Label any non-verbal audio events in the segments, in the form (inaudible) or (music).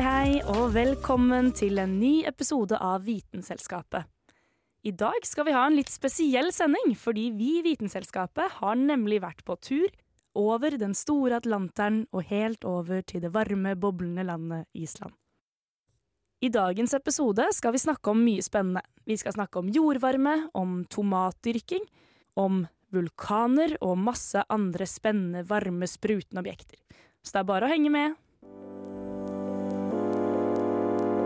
Hei, hei, og velkommen til en ny episode av Vitenselskapet. I dag skal vi ha en litt spesiell sending, fordi vi i Vitenselskapet har nemlig vært på tur over den store Atlanteren og helt over til det varme, boblende landet Island. I dagens episode skal vi snakke om mye spennende. Vi skal snakke om jordvarme, om tomatdyrking, om vulkaner og masse andre spennende, varme, sprutende objekter. Så det er bare å henge med.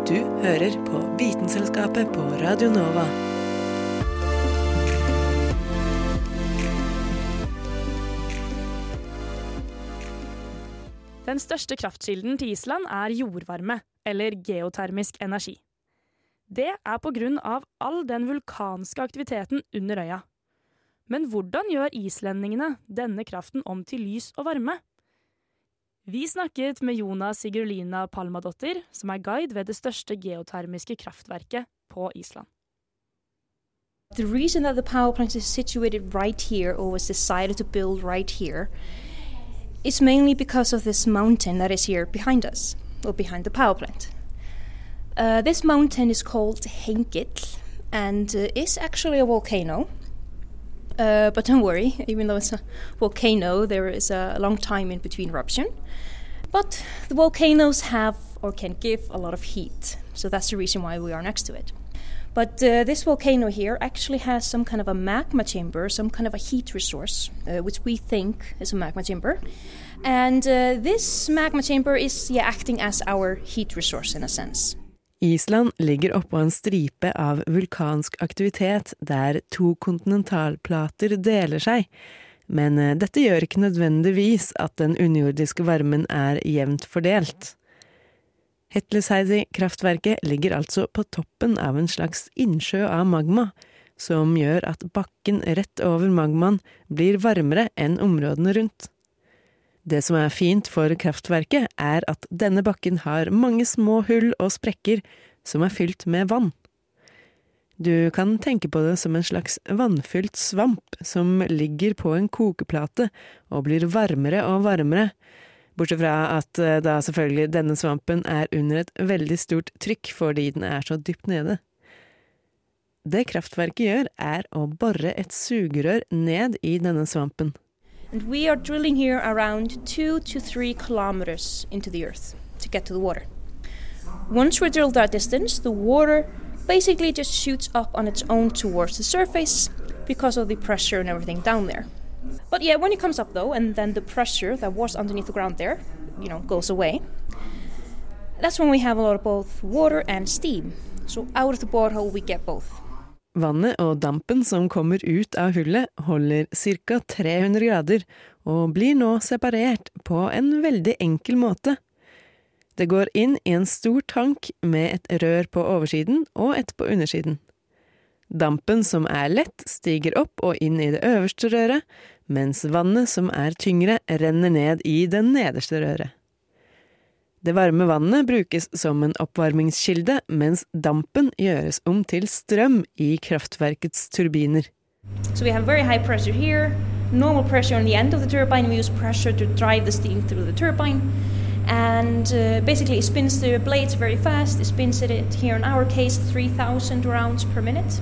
Du hører på Vitenselskapet på Radio Nova. Den største kraftkilden til Island er jordvarme, eller geotermisk energi. Det er på grunn av all den vulkanske aktiviteten under øya. Men hvordan gjør islendingene denne kraften om til lys og varme? Vi snakket med Jona Sigurlina Palmadottir, som er guide ved det største geotermiske kraftverket på Island. The reason that the power plant is situated right here or was decided to build right here is mainly because of this mountain that is here behind us, or behind the power plant. Uh, this mountain is called Hengill and uh, is actually a volcano. Uh, but don't worry, even though it's a volcano, there is a long time in between eruption. But the volcanoes have or can give a lot of heat, so that's the reason why we are next to it. But uh, this volcano here actually has some kind of a magma chamber, some kind of a heat resource, uh, which we think is a magma chamber. And uh, this magma chamber is yeah, acting as our heat resource in a sense. Island ligger oppå en stripe av vulkansk aktivitet der to kontinentalplater deler seg, men eh, dette gjør ikke nødvendigvis at den underjordiske varmen er jevnt fordelt. Hetleseidi-kraftverket ligger altså på toppen av en slags innsjø av magma, som gjør at bakken rett over magmaen blir varmere enn områdene rundt. Det som er fint for kraftverket, er at denne bakken har mange små hull og sprekker som er fylt med vann. Du kan tenke på det som en slags vannfylt svamp som ligger på en kokeplate og blir varmere og varmere, bortsett fra at eh, da selvfølgelig denne svampen er under et veldig stort trykk fordi den er så dypt nede. Det kraftverket gjør, er å bore et sugerør ned i denne svampen. And we are drilling here around two to three kilometers into the earth to get to the water. Once we drill that distance, the water basically just shoots up on its own towards the surface because of the pressure and everything down there. But yeah, when it comes up though, and then the pressure that was underneath the ground there, you know, goes away, that's when we have a lot of both water and steam. So out of the borehole we get both. Vannet og dampen som kommer ut av hullet holder ca. 300 grader og blir nå separert på en veldig enkel måte. Det går inn i en stor tank med et rør på oversiden og et på undersiden. Dampen som er lett, stiger opp og inn i det øverste røret, mens vannet som er tyngre, renner ned i det nederste røret. Det varme vannet brukes som en oppvarmingskilde, mens dampen gjøres om til strøm i kraftverkets turbiner. So we have very high pressure here, normal pressure on the end of the turbine. We use pressure to drive the steam through the turbine. And uh, basically, it spins the blades very fast. It spins it at, here in our case 3,000 rounds per minute.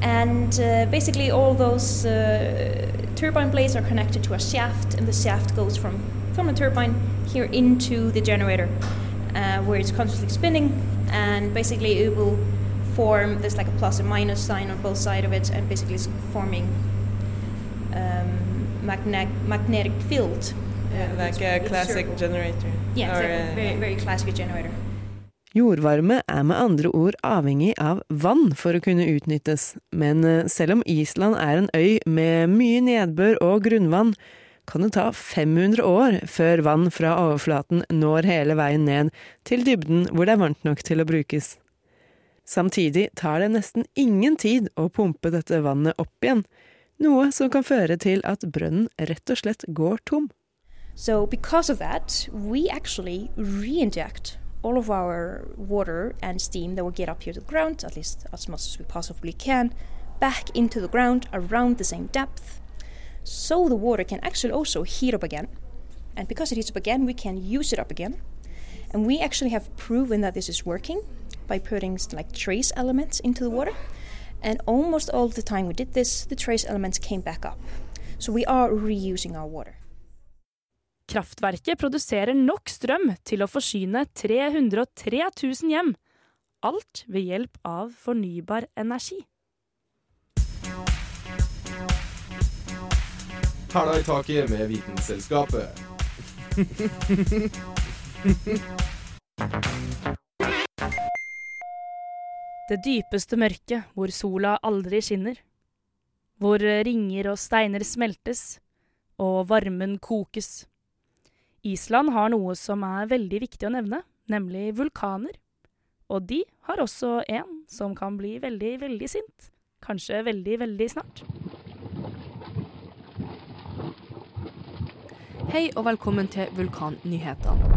And uh, basically, all those uh, turbine blades are connected to a shaft, and the shaft goes from, from the turbine here into the generator, uh, where it's constantly spinning. And basically, it will form there's like a plus and minus sign on both sides of it, and basically, it's forming um, magne- magnetic field. uh, like which a classic circle. generator. Yeah, Or, exactly. uh, very, very classic generator. Jordvarme er med andre ord avhengig av vann for å kunne utnyttes, men eh, selv om Island er en øy med mye nedbør og grunnvann, kan det ta 500 år før vann fra overflaten når hele veien ned til dybden hvor det er varmt nok til å brukes. Samtidig tar det nesten ingen tid å pumpe dette vannet opp igjen, noe som kan føre til at brønnen rett og slett går tom. So, because of that, we actually re inject all of our water and steam that will get up here to the ground, at least as much as we possibly can, back into the ground around the same depth. So the water can actually also heat up again. And because it heats up again, we can use it up again. And we actually have proven that this is working by putting like trace elements into the water. And almost all the time we did this, the trace elements came back up. So we are reusing our water. Kraftverket produserer nok strøm til å forsyne 303 000 hjem. Alt ved hjelp av fornybar energi. Hæla i taket med Vitenselskapet. Det dypeste mørket hvor sola aldri skinner. Hvor ringer og steiner smeltes, og varmen kokes. Island har noe som er veldig viktig å nevne, nemlig vulkaner. Og de har også en som kan bli veldig, veldig sint. Kanskje veldig, veldig snart. Hei og velkommen til Vulkannyhetene.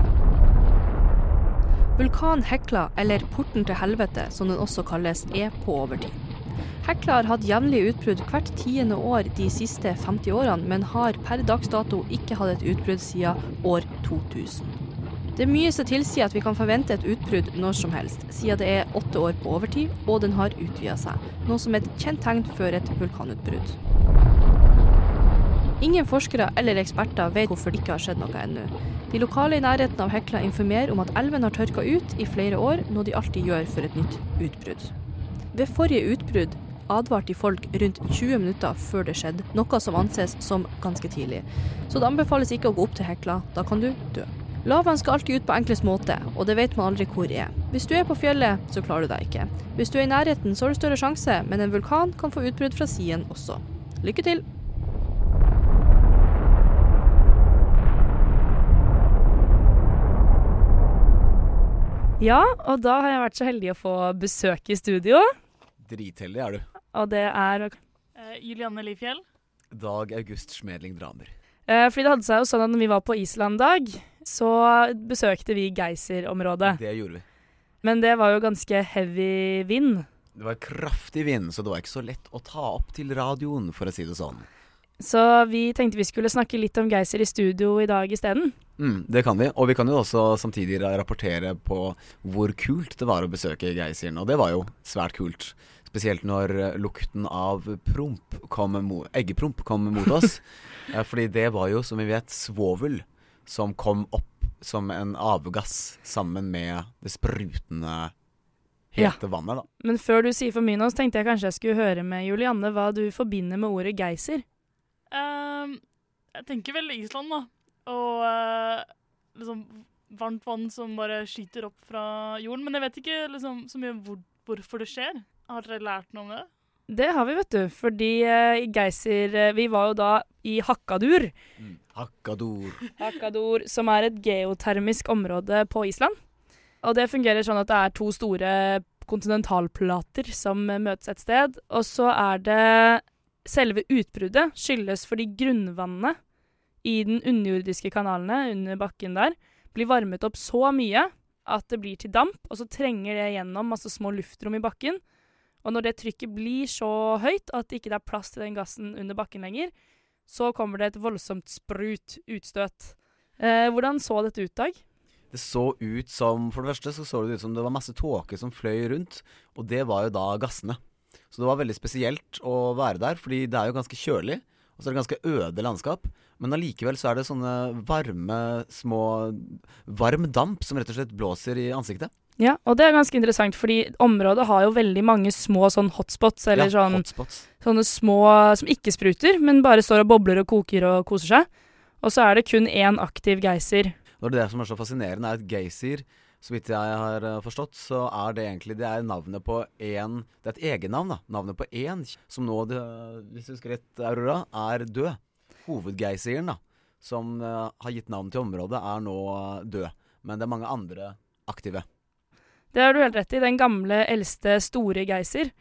Vulkan Hekla, eller Porten til helvete som den også kalles, er på overtid. Hekla har hatt jevnlige utbrudd hvert tiende år de siste 50 årene, men har per dags dato ikke hatt et utbrudd siden år 2000. Det er mye som tilsier at vi kan forvente et utbrudd når som helst, siden det er åtte år på overtid og den har utvida seg, noe som er et kjent tegn før et vulkanutbrudd. Ingen forskere eller eksperter vet hvorfor det ikke har skjedd noe ennå. De lokale i nærheten av Hekla informerer om at elven har tørka ut i flere år, noe de alltid gjør for et nytt utbrudd. Ved forrige utbrudd advarte de folk rundt 20 minutter før det skjedde, noe som anses som ganske tidlig. Så det anbefales ikke å gå opp til Hekla, da kan du dø. Lavaen skal alltid ut på enklest måte, og det vet man aldri hvor er. Hvis du er på fjellet, så klarer du deg ikke. Hvis du er i nærheten, så har du større sjanse, men en vulkan kan få utbrudd fra siden også. Lykke til! Ja, og da har jeg vært så heldig å få besøk i studio. Dritheldig er du. Og det er Eh, Julianne Lifjell. Dag August Smedling Dramer. eh, Fordi det hadde seg jo sånn at når vi var på Island-dag, så besøkte vi Geysir-området. Det gjorde vi. Men det var jo ganske heavy vind. Det var kraftig vind, så det var ikke så lett å ta opp til radioen, for å si det sånn. Så vi tenkte vi skulle snakke litt om Geysir i studio i dag isteden. Mm, det kan vi. Og vi kan jo også samtidig rapportere på hvor kult det var å besøke Geysiren. Og det var jo svært kult. Spesielt når eh, lukten av promp kom eggepromp kom mot oss. (laughs) Fordi det var jo, som vi vet, svovel som kom opp som en avgass sammen med det sprutende Ja. hete vannet, da. Men før du sier for mye nå, så tenkte jeg kanskje jeg skulle høre med Julianne hva du forbinder med ordet Geysir. Ehm, jeg tenker vel Island, da. Og uh, liksom varmt vann som bare skyter opp fra jorden. Men jeg vet ikke liksom, så mye hvor, hvorfor det skjer. Har dere lært noe om det? Det har vi, vet du. Fordi uh, i Geysir uh, Vi var jo da i Hakkadur. Hakkadur. (laughs) Hakkadur, som er et geotermisk område på Island. Og det fungerer sånn at det er to store kontinentalplater som møtes et sted. Og så er det Selve utbruddet skyldes fordi grunnvannet i den underjordiske kanalene under bakken der blir varmet opp så mye at det blir til damp, og så trenger det gjennom masse små luftrom i bakken. Og når det trykket blir så høyt at det ikke er plass til den gassen under bakken lenger, så kommer det et voldsomt sprut, utstøt. Eh, hvordan så dette ut, Dag? Det så ut som For det første så så det ut som det var masse tåke som fløy rundt, og det var jo da gassene. Så det var veldig spesielt å være der, fordi det er jo ganske kjølig, og så er det ganske øde landskap. Men allikevel så er det sånne varme, små Varm damp som rett og slett blåser i ansiktet. Ja, og det er ganske interessant, fordi området har jo veldig mange små sånn hotspots, eller ja, sånn, hotspots. sånne små som ikke spruter, men bare står og bobler og koker og koser seg. Og så er det kun én aktiv geysir. Og det som er så fascinerende, er at geysir, så vidt jeg har eh, forstått, så er det egentlig det er navnet på én Det er et egennavn, da. Navnet på én som nå, hvis du husker rett, Aurora, er død. Hovedgeiseren da. som eh, har gitt navn til området, er nå eh, død. Men det er mange andre aktive. Det har du helt rett i. Den gamle, eldste, store Geysir,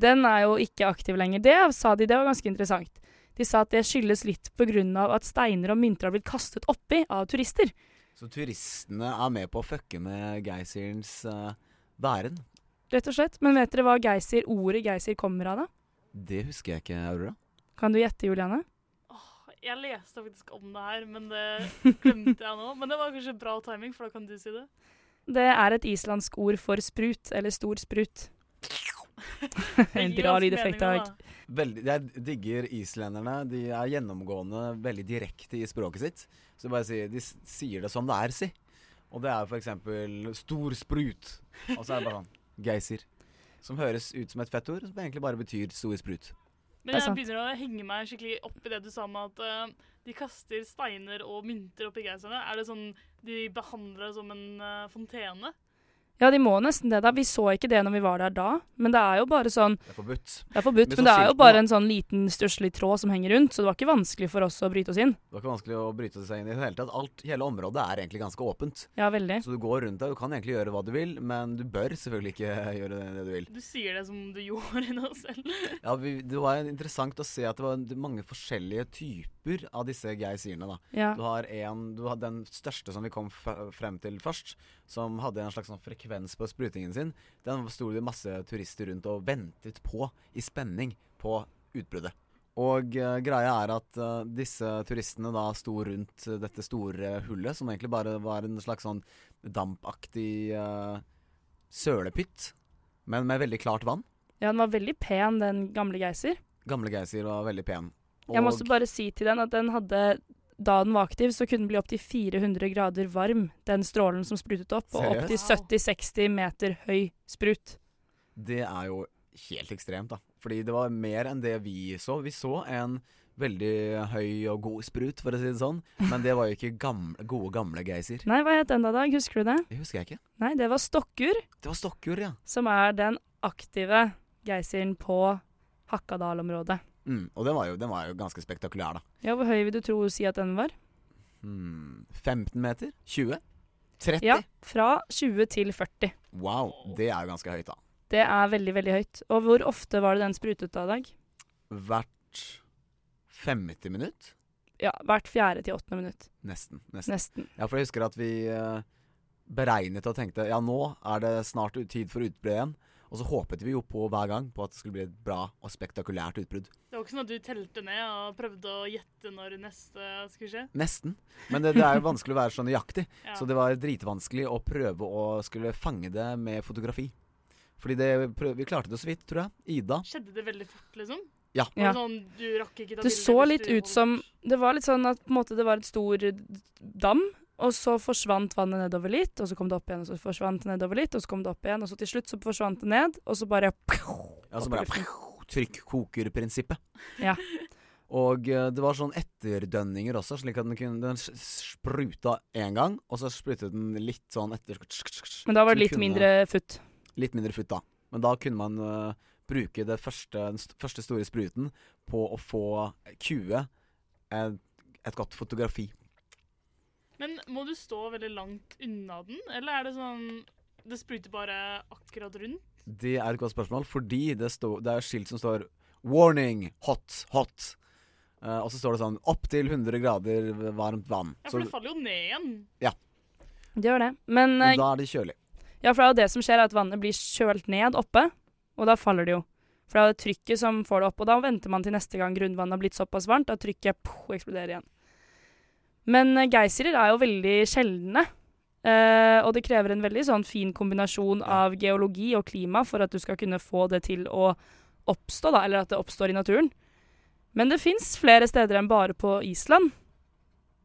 den er jo ikke aktiv lenger. Det sa de, det var ganske interessant. De sa at det skyldes litt pga. at steiner og mynter har blitt kastet oppi av turister. Så turistene er med på å fucke med Geysirens uh, væren? Rett og slett. Men vet dere hva geysir, ordet geysir kommer av, da? Det husker jeg ikke, Aurora. Kan du gjette, Juliane? Jeg leste faktisk om det her, men det glemte jeg nå. Men det var kanskje bra timing, for da kan du si det. Det er et islandsk ord for sprut, eller stor sprut. (laughs) en bra lydeffekt, Dag. Veldig, jeg digger islenderne. De er gjennomgående veldig direkte i språket sitt. Så bare sier, de sier det som det er, si. Og det er f.eks. stor sprut. Og så er det bare sånn geysir. Som høres ut som et fett ord, som egentlig bare betyr stor sprut. Men jeg begynner å henge meg skikkelig opp i det du sa med at uh, de kaster steiner og mynter oppi geyserne. Er det sånn de behandler det som en uh, fontene? Ja, de må nesten det, da. Vi så ikke det når vi var der da. Men det er jo bare sånn Det er forbudt. Det er forbudt, men det er jo bare en sånn liten stusslig tråd som henger rundt, så det var ikke vanskelig for oss å bryte oss inn. Det var ikke vanskelig å bryte seg inn i det hele tatt. Alt, hele området er egentlig ganske åpent. Ja, veldig. Så du går rundt der, du kan egentlig gjøre hva du vil, men du bør selvfølgelig ikke (laughs) gjøre det, det du vil. Du sier det som du (laughs) gjorde nå selv. ja, vi, det var interessant å se at det var mange forskjellige typer av disse geysirene, da. Ja. Du har en, du har den største som vi kom frem til først, som hadde en slags sånn frekvens på sprutingen sin, den sto det masse turister rundt og ventet på i spenning på utbruddet. Og uh, greia er at uh, disse turistene da sto rundt uh, dette store hullet, som egentlig bare var en slags sånn dampaktig sølepytt, men med veldig klart vann. Ja, den var veldig pen, den gamle Geysir. Gamle Geysir var veldig pen. Og jeg må også bare si til den at den hadde da den var aktiv, så kunne den bli opptil 400 grader varm, den strålen som sprutet opp, og opptil 70-60 meter høy sprut. Det er jo helt ekstremt, da. Fordi det var mer enn det vi så. Vi så en veldig høy og god sprut, for å si det sånn. Men det var jo ikke gamle, gode, gamle Geysir. Nei, hva het den da, Dag? Husker du det? Det husker jeg ikke. Nei, det var Stokkur. Det var Stokkur, ja. Som er den aktive Geysiren på Hakadal-området. Mm, og den var, jo, den var, jo, ganske spektakulær, da. Ja, Hvor høy vil du tro si at den var? Mm, 15 meter? 20? 30? Ja, fra 20 til 40. Wow, det er jo ganske høyt, da. Det er veldig, veldig høyt. Og hvor ofte var det den sprutet da, Dag? Hvert 50 minutt? Ja, hvert fjerde til åttende minutt. Nesten, nesten. nesten. Ja, for jeg husker at vi uh, beregnet og tenkte ja, nå er det snart tid for utbrudd igjen. Og så håpet vi jo på hver gang på at det skulle bli et bra og spektakulært utbrudd. Det var ikke sånn at du telte ned og prøvde å gjette når neste skulle skje? Nesten. Men det, det er jo vanskelig å være så nøyaktig. (laughs) ja. Så det var dritvanskelig å prøve å skulle fange det med fotografi. Fordi det, vi klarte det så vidt, tror jeg. Ida. Skjedde det veldig fort, liksom? Ja. ja. Sånn, du rakk ikke ta det så litt ut som Det var litt sånn at på en måte det var et stor dam og så forsvant vannet nedover litt, og så kom det opp igjen, og så forsvant det nedover litt, og så kom det opp igjen, og så til slutt så forsvant det ned, og så bare Ja, så bare Trykkokerprinsippet. Ja. Og uh, det var sånn etterdønninger også, slik at den kunne Den spruta én gang, og så sprutet den litt sånn etter Men da var det litt kunne, mindre futt? Litt mindre futt, da. Men da kunne man uh, bruke det første, den st første store spruten på å få kue et, et godt fotografi men må du stå veldig langt unna den, eller er det sånn Det spruter bare akkurat rundt? Det er et godt spørsmål, fordi det, stå, det er skilt som står 'Warning! Hot! Hot!' Uh, og så står det sånn 'Opptil 100 grader varmt vann'. Ja, for så, det faller jo ned igjen. Ja. Det gjør det. Men, Men da er det kjølig. Ja, for det er jo det som skjer, er at vannet blir kjølt ned oppe, og da faller det jo. For det er jo trykket som får det opp, og da venter man til neste gang grunnvannet har blitt såpass varmt at trykket poh, eksploderer igjen. Men uh, geysirer er jo veldig sjeldne. Uh, og det krever en veldig sånn fin kombinasjon av geologi og klima for at du skal kunne få det til å oppstå, da, eller at det oppstår i naturen. Men det fins flere steder enn bare på Island.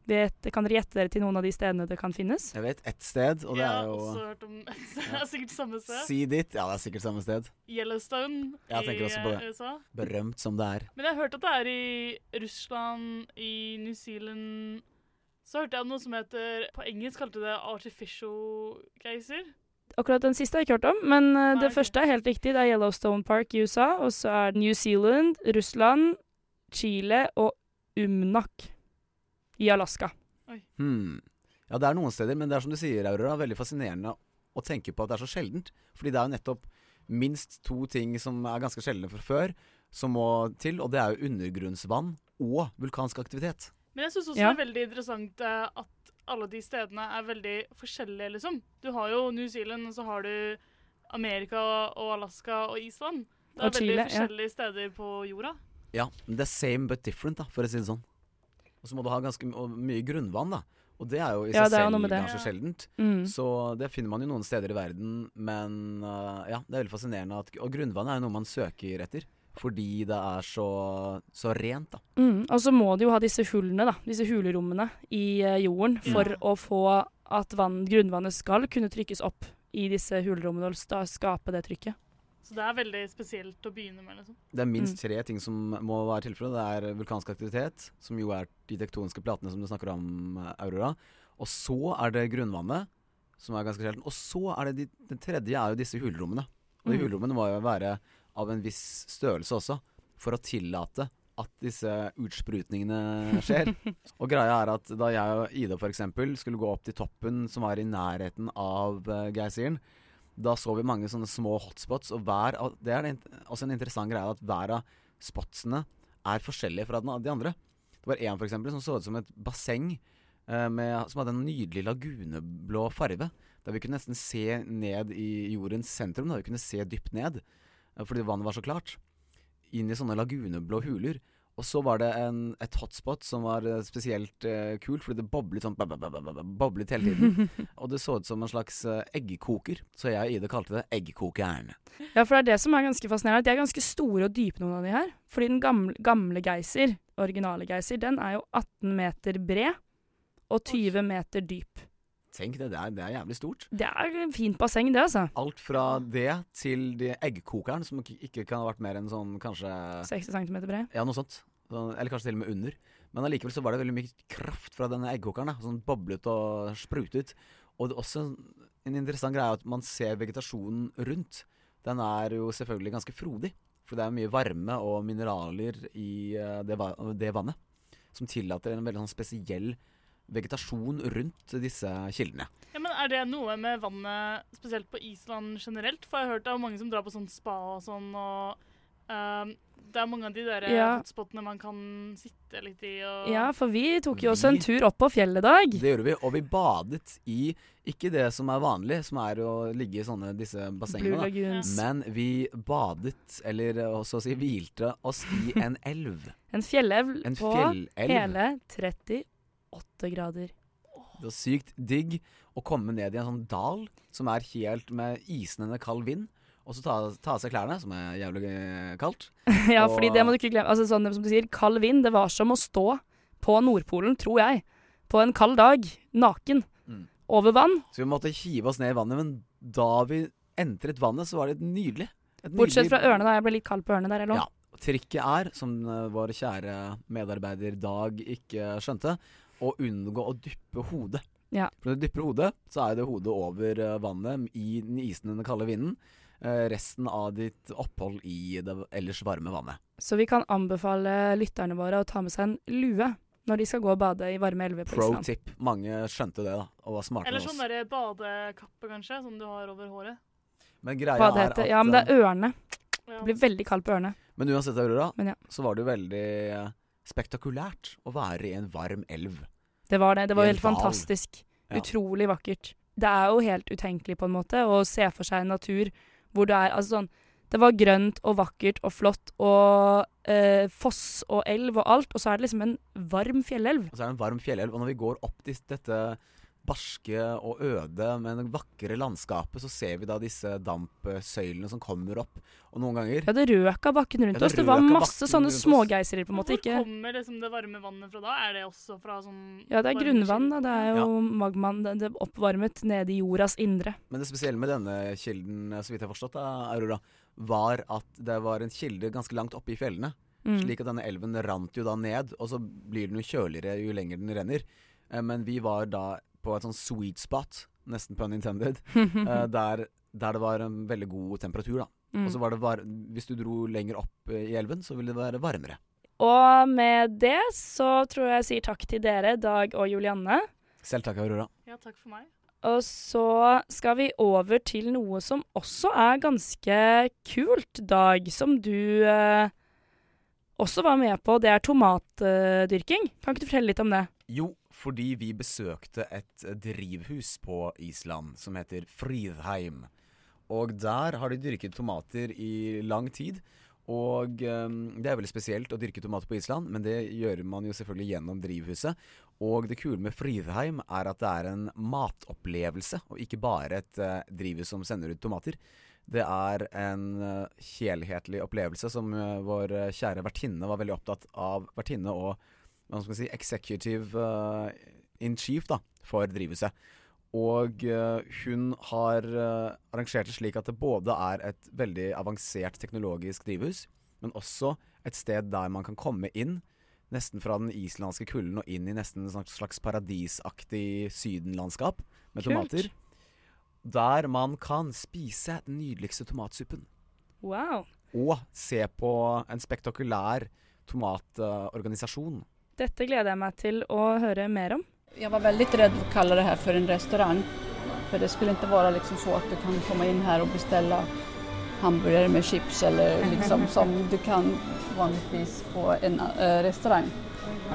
Vet, kan dere gjette dere til noen av de stedene det kan finnes? Jeg vet ett sted, og det ja, er jo Jeg har også hørt om et sted. Det er sikkert samme sted. Si ditt. Ja, det er sikkert samme sted. Yellowstone jeg i også på det. USA. Berømt som det er. Men jeg har hørt at det er i Russland, i New Zealand så hørte jeg noe som heter På engelsk kalte det artificial geyser. Akkurat den siste har jeg ikke hørt om, men Nei, det okay. første er helt riktig. Det er Yellowstone Park i USA, og så er det New Zealand, Russland, Chile og Umnak. i Alaska. Hmm. Ja, det er noen steder, men det er som du sier, Aurora, veldig fascinerende å tenke på at det er så sjeldent. Fordi det er jo nettopp minst to ting som er ganske sjeldne fra før, som må til, og det er jo undergrunnsvann og vulkansk aktivitet. Men jeg syns også Ja. det er veldig interessant eh, at alle de stedene er veldig forskjellige, liksom. Du har jo New Zealand, og så har du Amerika og Alaska og Island. Det er Og Chile, veldig ja. forskjellige steder på jorda. Ja, men det er same but different, da, for å si det sånn. Og så må du ha ganske mye grunnvann, da. Og det er jo i seg det er selv noe med det. ganske Ja. sjeldent. Mm. Så det finner man jo noen steder i verden, men uh, ja, det er veldig fascinerende at Og grunnvann er jo noe man søker etter. Fordi det er så, så rent, da. Mm. Og så må du jo ha disse hullene, da, disse hulerommene i eh, jorden for Ja. å få at vann, grunnvannet skal kunne trykkes opp i disse hulerommene og skape det trykket. Så det er veldig spesielt å begynne med, liksom. Det er minst Mm. tre ting som må være tilfellet. Det er vulkansk aktivitet, som jo er de tektoniske platene som du snakker om, Aurora. Og så er det grunnvannet, som er ganske sjelden. Og så er det de, det tredje er jo disse hulrommene. Og de Mm. hulrommene må jo være av en viss størrelse også, for å tillate at disse utsprutningene skjer. (laughs) og greia er at da jeg og Ida eksempel skulle gå opp til toppen som var i nærheten av uh, geysiren, da så vi mange sånne små hotspots, og hver av, det er det, også en interessant greie at hver av spotsene er forskjellige fra de andre. Det var en for eksempel som så ut som et basseng eh, med, som hadde en nydelig laguneblå farve. Der vi kunne nesten se ned i jordens sentrum. Da vi kunne se dypt ned eh, fordi vannet var så klart. Inn i sånne laguneblå huler. Og så var det en, et hotspot som var eh, spesielt uh, kult, fordi det boblet sånn Boblet hele tiden. (laughs) og det så ut som en slags uh, eggkoker, så jeg og Ida kalte det eggkokeren. Ja, for det er det som er ganske fascinerende. De er ganske store og dype, noen av de her. Fordi den gamle, gamle Geysir, originale Geysir, den er jo 18 meter bred og 20 meter dyp. Tenk det, det er, det er jævlig stort. Det er fint basseng, det, altså. Alt fra det til de eggkokeren, som ikke ikke kan ha vært mer enn sånn kanskje 60 cm bred. Ja, noe sånt. Sånn, eller kanskje til og med under. Men allikevel så var det veldig mye kraft fra denne eggkokeren. da, Sånn boblet og sprutet. Og det er også en interessant greie at man ser vegetasjonen rundt. Den er jo selvfølgelig ganske frodig. For det er mye varme og mineraler i eh, det, det vannet. Som tillater en veldig sånn spesiell vegetasjon rundt disse kildene. Ja, men Er det noe med vannet, spesielt på Island generelt? For jeg har hørt det er mange som drar på sånn spa og sånn, og um, det er mange av de der Ja. hotspotene man kan sitte litt i og Ja, for vi tok jo også en tur opp på fjellet i dag. Det gjorde vi, og vi badet i ikke det som er vanlig, som er å ligge i sånne disse Blue bassengene. ja. Men vi badet, eller eh, så å si hvilte oss i en elv. En fjellelv En på fjellelv. hele 38 grader. Det var sykt digg å komme ned i en sånn dal som er helt med isnende kald vind. Og så ta, ta av seg klærne, som er jævlig eh, kaldt. (laughs) Ja, Og- fordi det må du ikke glemme. Altså, sånn som du sier, kald vind. Det var som å stå på Nordpolen, tror jeg. På en kald dag, naken. Mm. Over vann. Så vi måtte hive oss ned i vannet, men da vi entret vannet, så var det nydelig. et Bortsett nydelig- fra ørene, da. Jeg ble litt kald på ørene der, jeg lå. Ja. Trikket er, som eh, vår kjære medarbeider Dag ikke skjønte, å unngå å dyppe hodet. Ja. For når du dypper hodet, så er det hodet over eh, vannet i den isende kalde vinden. Eh, resten av ditt opphold i det ellers varme vannet. Så vi kan anbefale lytterne våre å ta med seg en lue når de skal gå og bade i varme elver på Pro Island. tip. Mange skjønte det, da, og var smarte Eller med sånn Eller sånn badekappe, kanskje, som du har over håret. Men greia Badehette. er at Ja, men det eh, er ørene. Det blir veldig kaldt på ørene. Men uansett, Aurora, Men ja. så var det jo veldig eh, spektakulært å være i en varm elv. Det var det. Det var helt val. fantastisk. Ja. Utrolig vakkert. Det er jo helt utenkelig, på en måte, å se for seg en natur hvor det er altså sånn Det var grønt og vakkert og flott og eh, foss og elv og alt, og så er det liksom en varm fjellelv. Og så er det en varm fjellelv. Og når vi går opp til dette barske og øde, men vakre landskapet, så ser vi da disse dampsøylene som kommer opp. Og noen ganger Ja, det røk av bakken rundt Ja, det oss. Det var masse sånne smågeiserer, på en måte. Hvor Ikke kommer liksom det varme vannet fra da? Er det også fra sånn Ja, det er grunnvann, da. Det er jo magmaen det det er oppvarmet nede i jordas indre. Men det spesielle med denne kilden, så vidt jeg har forstått, da, Aurora, var at det var en kilde ganske langt oppe i fjellene. Mm. Slik at denne elven rant jo da ned, og så blir den jo kjøligere jo lenger den renner. Eh, Men vi var da på et sånn sweet spot, nesten pun intended, uh, (laughs) der, der det var en veldig god temperatur, da. Mm. Og så var det var Hvis du dro lenger opp eh, i elven, så ville det være varmere. Og med det så tror jeg jeg sier takk til dere, Dag og Julianne. Selv takk, Aurora. Ja, takk for meg. Og så skal vi over til noe som også er ganske kult, Dag, som du eh, også var med på. Det er tomatdyrking. Kan ikke du fortelle litt om det? Jo, fordi vi besøkte et drivhus på Island som heter Fridheim. Og der har de dyrket tomater i lang tid. Og um, det er veldig spesielt å dyrke tomater på Island, men det gjør man jo selvfølgelig gjennom drivhuset. Og det kule med Fridheim er at det er en matopplevelse, og ikke bare et uh, drivhus som sender ut tomater. Det er en uh, helhetlig opplevelse som uh, vår kjære vertinne var veldig opptatt av. Vertinne og hva skal man si, executive in chief da, for drivhuset. Og uh, hun har uh, arrangert det slik at det både er et veldig avansert teknologisk drivhus, men også et sted der man kan komme inn, nesten fra den islandske kulden og inn i nesten en slags paradisaktig sydenlandskap med Kult. tomater. Der man kan spise den nydeligste tomatsuppen. Wow. Og se på en spektakulær tomatorganisasjon. Dette gleder jeg meg til å høre mer om. Jeg var veldig redd for å kalle det her for en restaurant. For det skulle ikke være liksom så at du kan komme inn her og bestille hamburgare med chips eller liksom som du kan vanligvis på en restaurant. restaurang.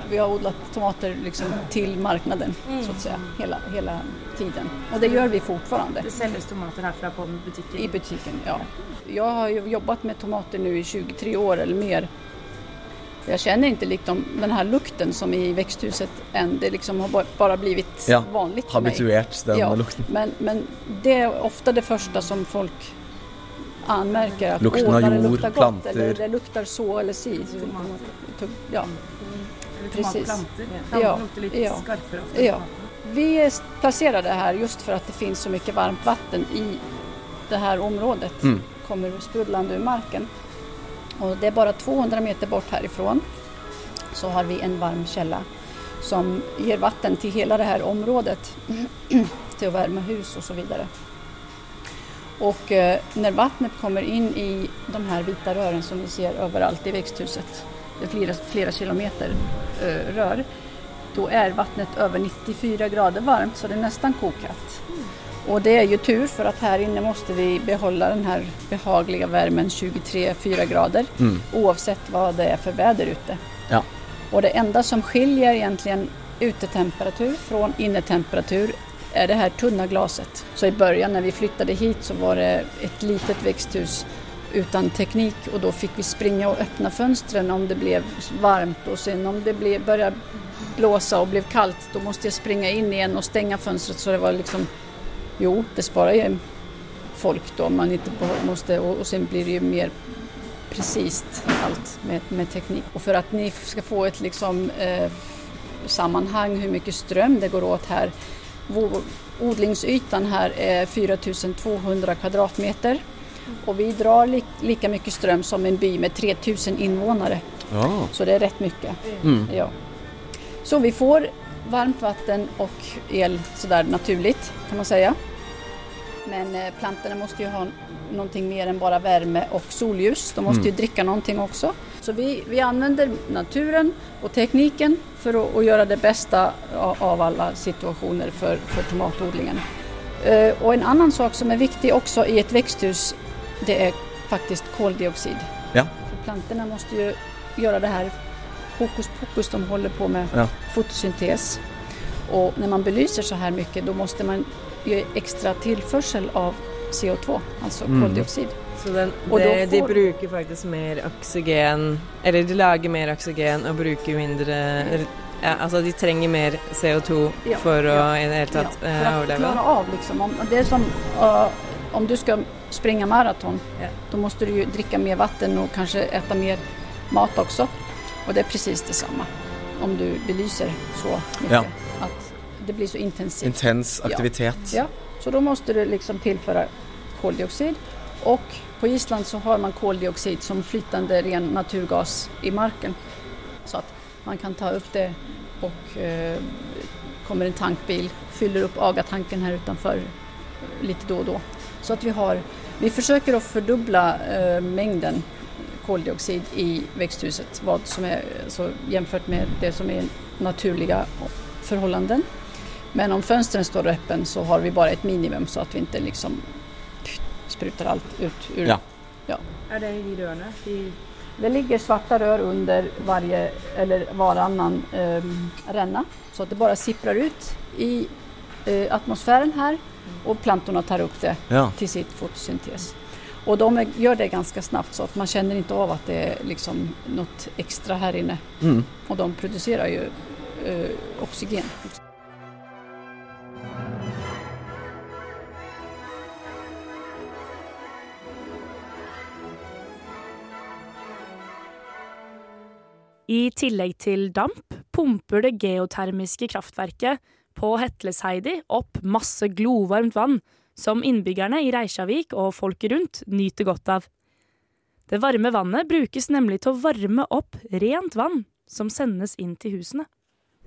Vi har odlat tomater liksom till marknaden så att säga hela, hela tiden. Och det gör vi fortfarande. Det selges tomater herfra på butikken? I butiken, ja. Jag har jobbat med tomater nu i 23 år eller mer. Jag känner inte liksom den här lukten som i växthuset än. Det liksom har bare bara blivit Ja, vanligt för mig. Habituert den Ja, lukten. Men, men det är ofta det första som folk anmärker. Att, Lukten av det jord, luktar gott", planter. Eller det luktar så eller si. Så, ja, precis. Ja, Ja, ja. ofte. Vi är placerade här just för att det finns så mycket varmt vatten i det här området. Mm. kommer sprudlande ur marken. Och det är bara 200 meter bort härifrån så har vi en varm källa som ger vatten till hela det här området (clears throat) till att värma hus och så vidare. Och eh, när vattnet kommer in i de här vita rören som vi ser överallt i växthuset, det är flera, flera kilometer eh, rör, då är vattnet över 94 grader varmt så det är nästan kokat. Och det är ju tur för att här inne måste vi behålla den här behagliga värmen 23-4 grader Mm. oavsett vad det är för väder ute. Ja. Och det enda som skiljer egentligen utetemperatur från innetemperatur är det här tunna glaset. Så i början när vi flyttade hit så var det ett litet växthus utan teknik och då fick vi springa och öppna fönstren om det blev varmt och sen om det blev, började blåsa och blev kallt då måste jag springa in igen och stänga fönstret så det var liksom Jo, det sparar ju folk då man inte måste och, och sen blir det ju mer precis allt med, med teknik. Och för att ni ska få ett liksom, eh, sammanhang hur mycket ström det går åt. Vår odlingsytan här är 4200 kvadratmeter och vi drar li, lika mycket ström som en by med 3000 invånare. Ja. Så det är rätt mycket. Mm. Ja. Så vi får varmt vatten och el sådär naturligt kan man säga. Men eh, plantorna måste ju ha någonting mer än bara värme och solljus. De måste ju Mm. dricka någonting också. Så vi, vi använder naturen och tekniken för att, att göra det bästa av, av alla situationer för, för tomatodlingen. Eh, och en annan sak som är viktig också i ett växthus det är faktiskt koldioxid. Ja. För plantorna måste ju göra det här hokus pokus de håller på med Ja. fotosyntes. Och när man belyser så här mycket då måste man ge extra tillförsel av CO2, alltså Mm. koldioxid. Så den, det, får... de bruker faktisk mer oksygen Eller de lager mer oksygen og bruker mindre ja, Altså de trenger mer CO2 Ja, for å ja, i det hele tatt Ja, for för att overleve. klara av liksom, om, det er som eh, om du ska springa maraton, da må du drikke dricka mer vatten og kanskje äta mer mat også. Og det är precis detsamma om du belyser så mye. Ja. At det blir så intensivt. Intens aktivitet. Ja. ja, så da må du liksom tilføre koldioxid. Og på Island så har man koldioxid som flytende ren naturgas i marken. Så at man kan ta opp det og eh, kommer en tankbil, fyller opp agatanken her utenfor litt då og då. Så att vi har, vi försöker att fördubbla eh, mängden koldioxid i växthuset vad som är, så jämfört med det som är naturliga förhållanden. Men om fönstren står öppen så har vi bara ett minimum så att vi inte liksom sprutar allt ut ur... Ja. ja. Er det i de rørene? De Det ligger svarta rör under varje, eller varannan eh, ränna så att det bara sipprar ut i eh, atmosfären här och plantorna tar upp det Ja. till sitt fotosyntes. Och de gjør gör det ganska snabbt så att man känner inte av att det är liksom något extra här inne. Mm. Och de producerar ju eh, oxygen. I tillegg til damp pumper det geotermiske kraftverket på Hetlesheidi opp masse glovarmt vann som innbyggerne i Reisjavik og folket rundt nyter godt av. Det varme vannet brukes nemlig til å varme opp rent vann som sendes inn til husene.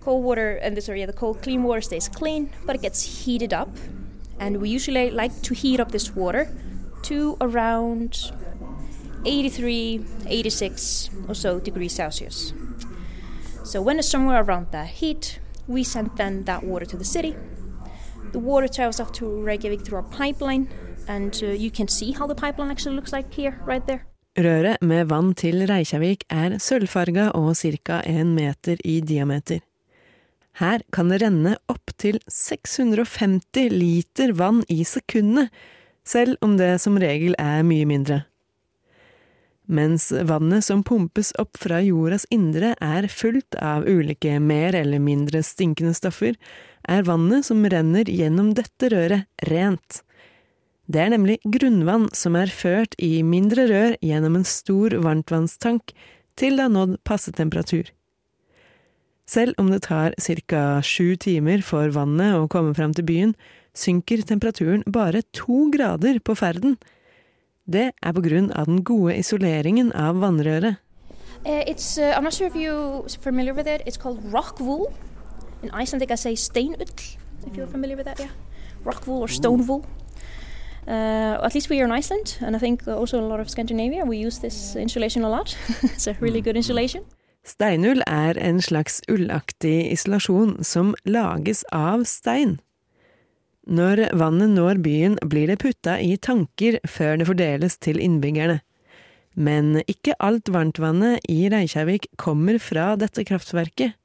Cold water, and sorry, yeah, the cold clean water stays clean, but it gets heated up. And we usually like to heat up this water to around 83, 86 or Celsius. So when it's somewhere around that heat, we sent then that water to the city. The water travels off to Reykjavik through a pipeline, and uh, you can see how the pipeline actually looks like here, right there. Røret med vann til Reykjavik er sølvfarga og ca. en meter i diameter. Her kan det renne opptil 650 liter vann i sekundet, selv om det som regel er mye mindre. Mens vannet som pumpes opp fra jordas indre er fullt av ulike mer eller mindre stinkende stoffer, er vannet som renner gjennom dette røret, rent. Det er nemlig grunnvann som er ført i mindre rør gjennom en stor varmtvannstank til det har nådd passe temperatur. Selv om det tar ca. sju timer for vannet å komme fram til byen, synker temperaturen bare to grader på ferden. Det er på grunn av den gode isoleringen av vannrøret. Uh, it's uh, I'm not sure if you're familiar with it. It's called rock wool. In Icelandic, I say steinull. If you're familiar with that, yeah, rock wool or stone wool. Uh, at least we are in Iceland, and I think also a lot of Scandinavia. We use this insulation a lot. (laughs) it's a really good insulation. Steinull er en slags ullaktig isolasjon som lages av stein. Når vannet når byen, blir det putta i tanker før det fordeles til innbyggerne. Men ikke alt varmtvannet i Reykjavik kommer fra dette kraftverket.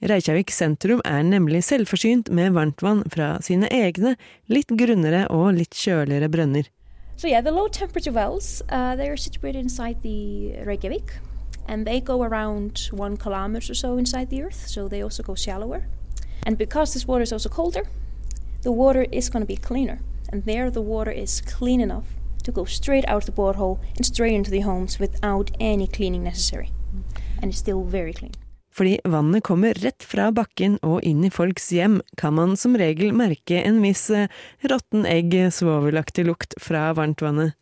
Reykjavik sentrum er nemlig selvforsynt med varmtvann fra sine egne, litt grunnere og litt kjøligere brønner. So yeah, the low temperature wells uh, they Reykjavik, and they go around one kilometer or so inside the earth. So they also go shallower, and because this water is also colder, the water is going to be cleaner, and there the water is clean enough to go straight out the borehole and straight into the homes without any cleaning necessary, and it's still very clean. Fordi vannet kommer rett fra bakken og inn i folks hjem, kan man som regel merke en viss eh, råtten egg, svovelaktig lukt fra varmtvannet.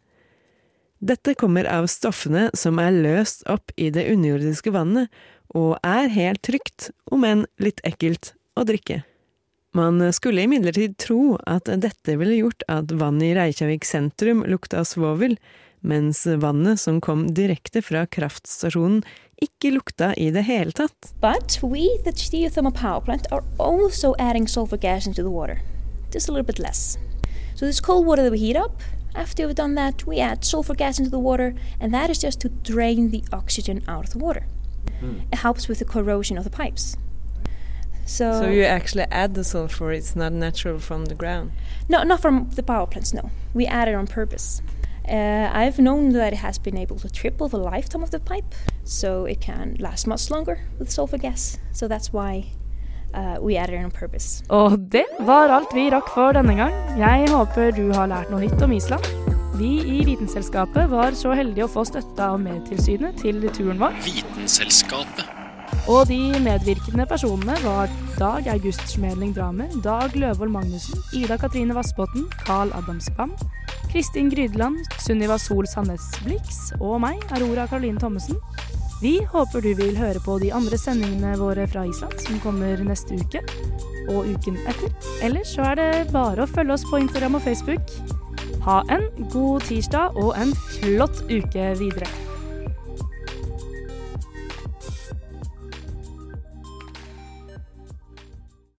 Dette kommer av stoffene som er løst opp i det underjordiske vannet, og er helt trygt, om enn litt ekkelt, å drikke. Man skulle imidlertid tro at dette ville gjort at vannet i Reykjavik sentrum lukta svovel, mens vannet som kom direkte fra kraftstasjonen ikke lukta i det hele tatt. But we, the geothermal power plant, are also adding sulfur gas into the water, just a little bit less. So this cold water that we heat up, after we've done that, we add sulfur gas into the water, and that is just to drain the oxygen out of the water. It helps with the corrosion of the pipes. So, So you actually add the sulfur, it's not natural from the ground? no, not from the power plants. No, we add it on purpose. Uh, I've known that it has been able to triple the lifetime of the pipe, so it can last much longer with sulfur gas. So that's why uh, we added it on purpose. Og det var alt vi rakk for denne gang. Jeg håper du har lært noe nytt om Island. Vi i Vitenselskapet var så heldige å få støtte av Medtilsynet til turen vår. Vitenselskapet. Og de medvirkende personene var Dag August Schmeling Dramer, Dag Løvold Magnussen, Ida Katrine Vassbotn, Carl Adamskvam, Kristin Grydeland, Sunniva Sol Sandnes Blix og meg, Aurora Caroline Thommessen. Vi håper du vil høre på de andre sendingene våre fra Island som kommer neste uke og uken etter. Ellers så er det bare å følge oss på Instagram og Facebook. Ha en god tirsdag og en flott uke videre.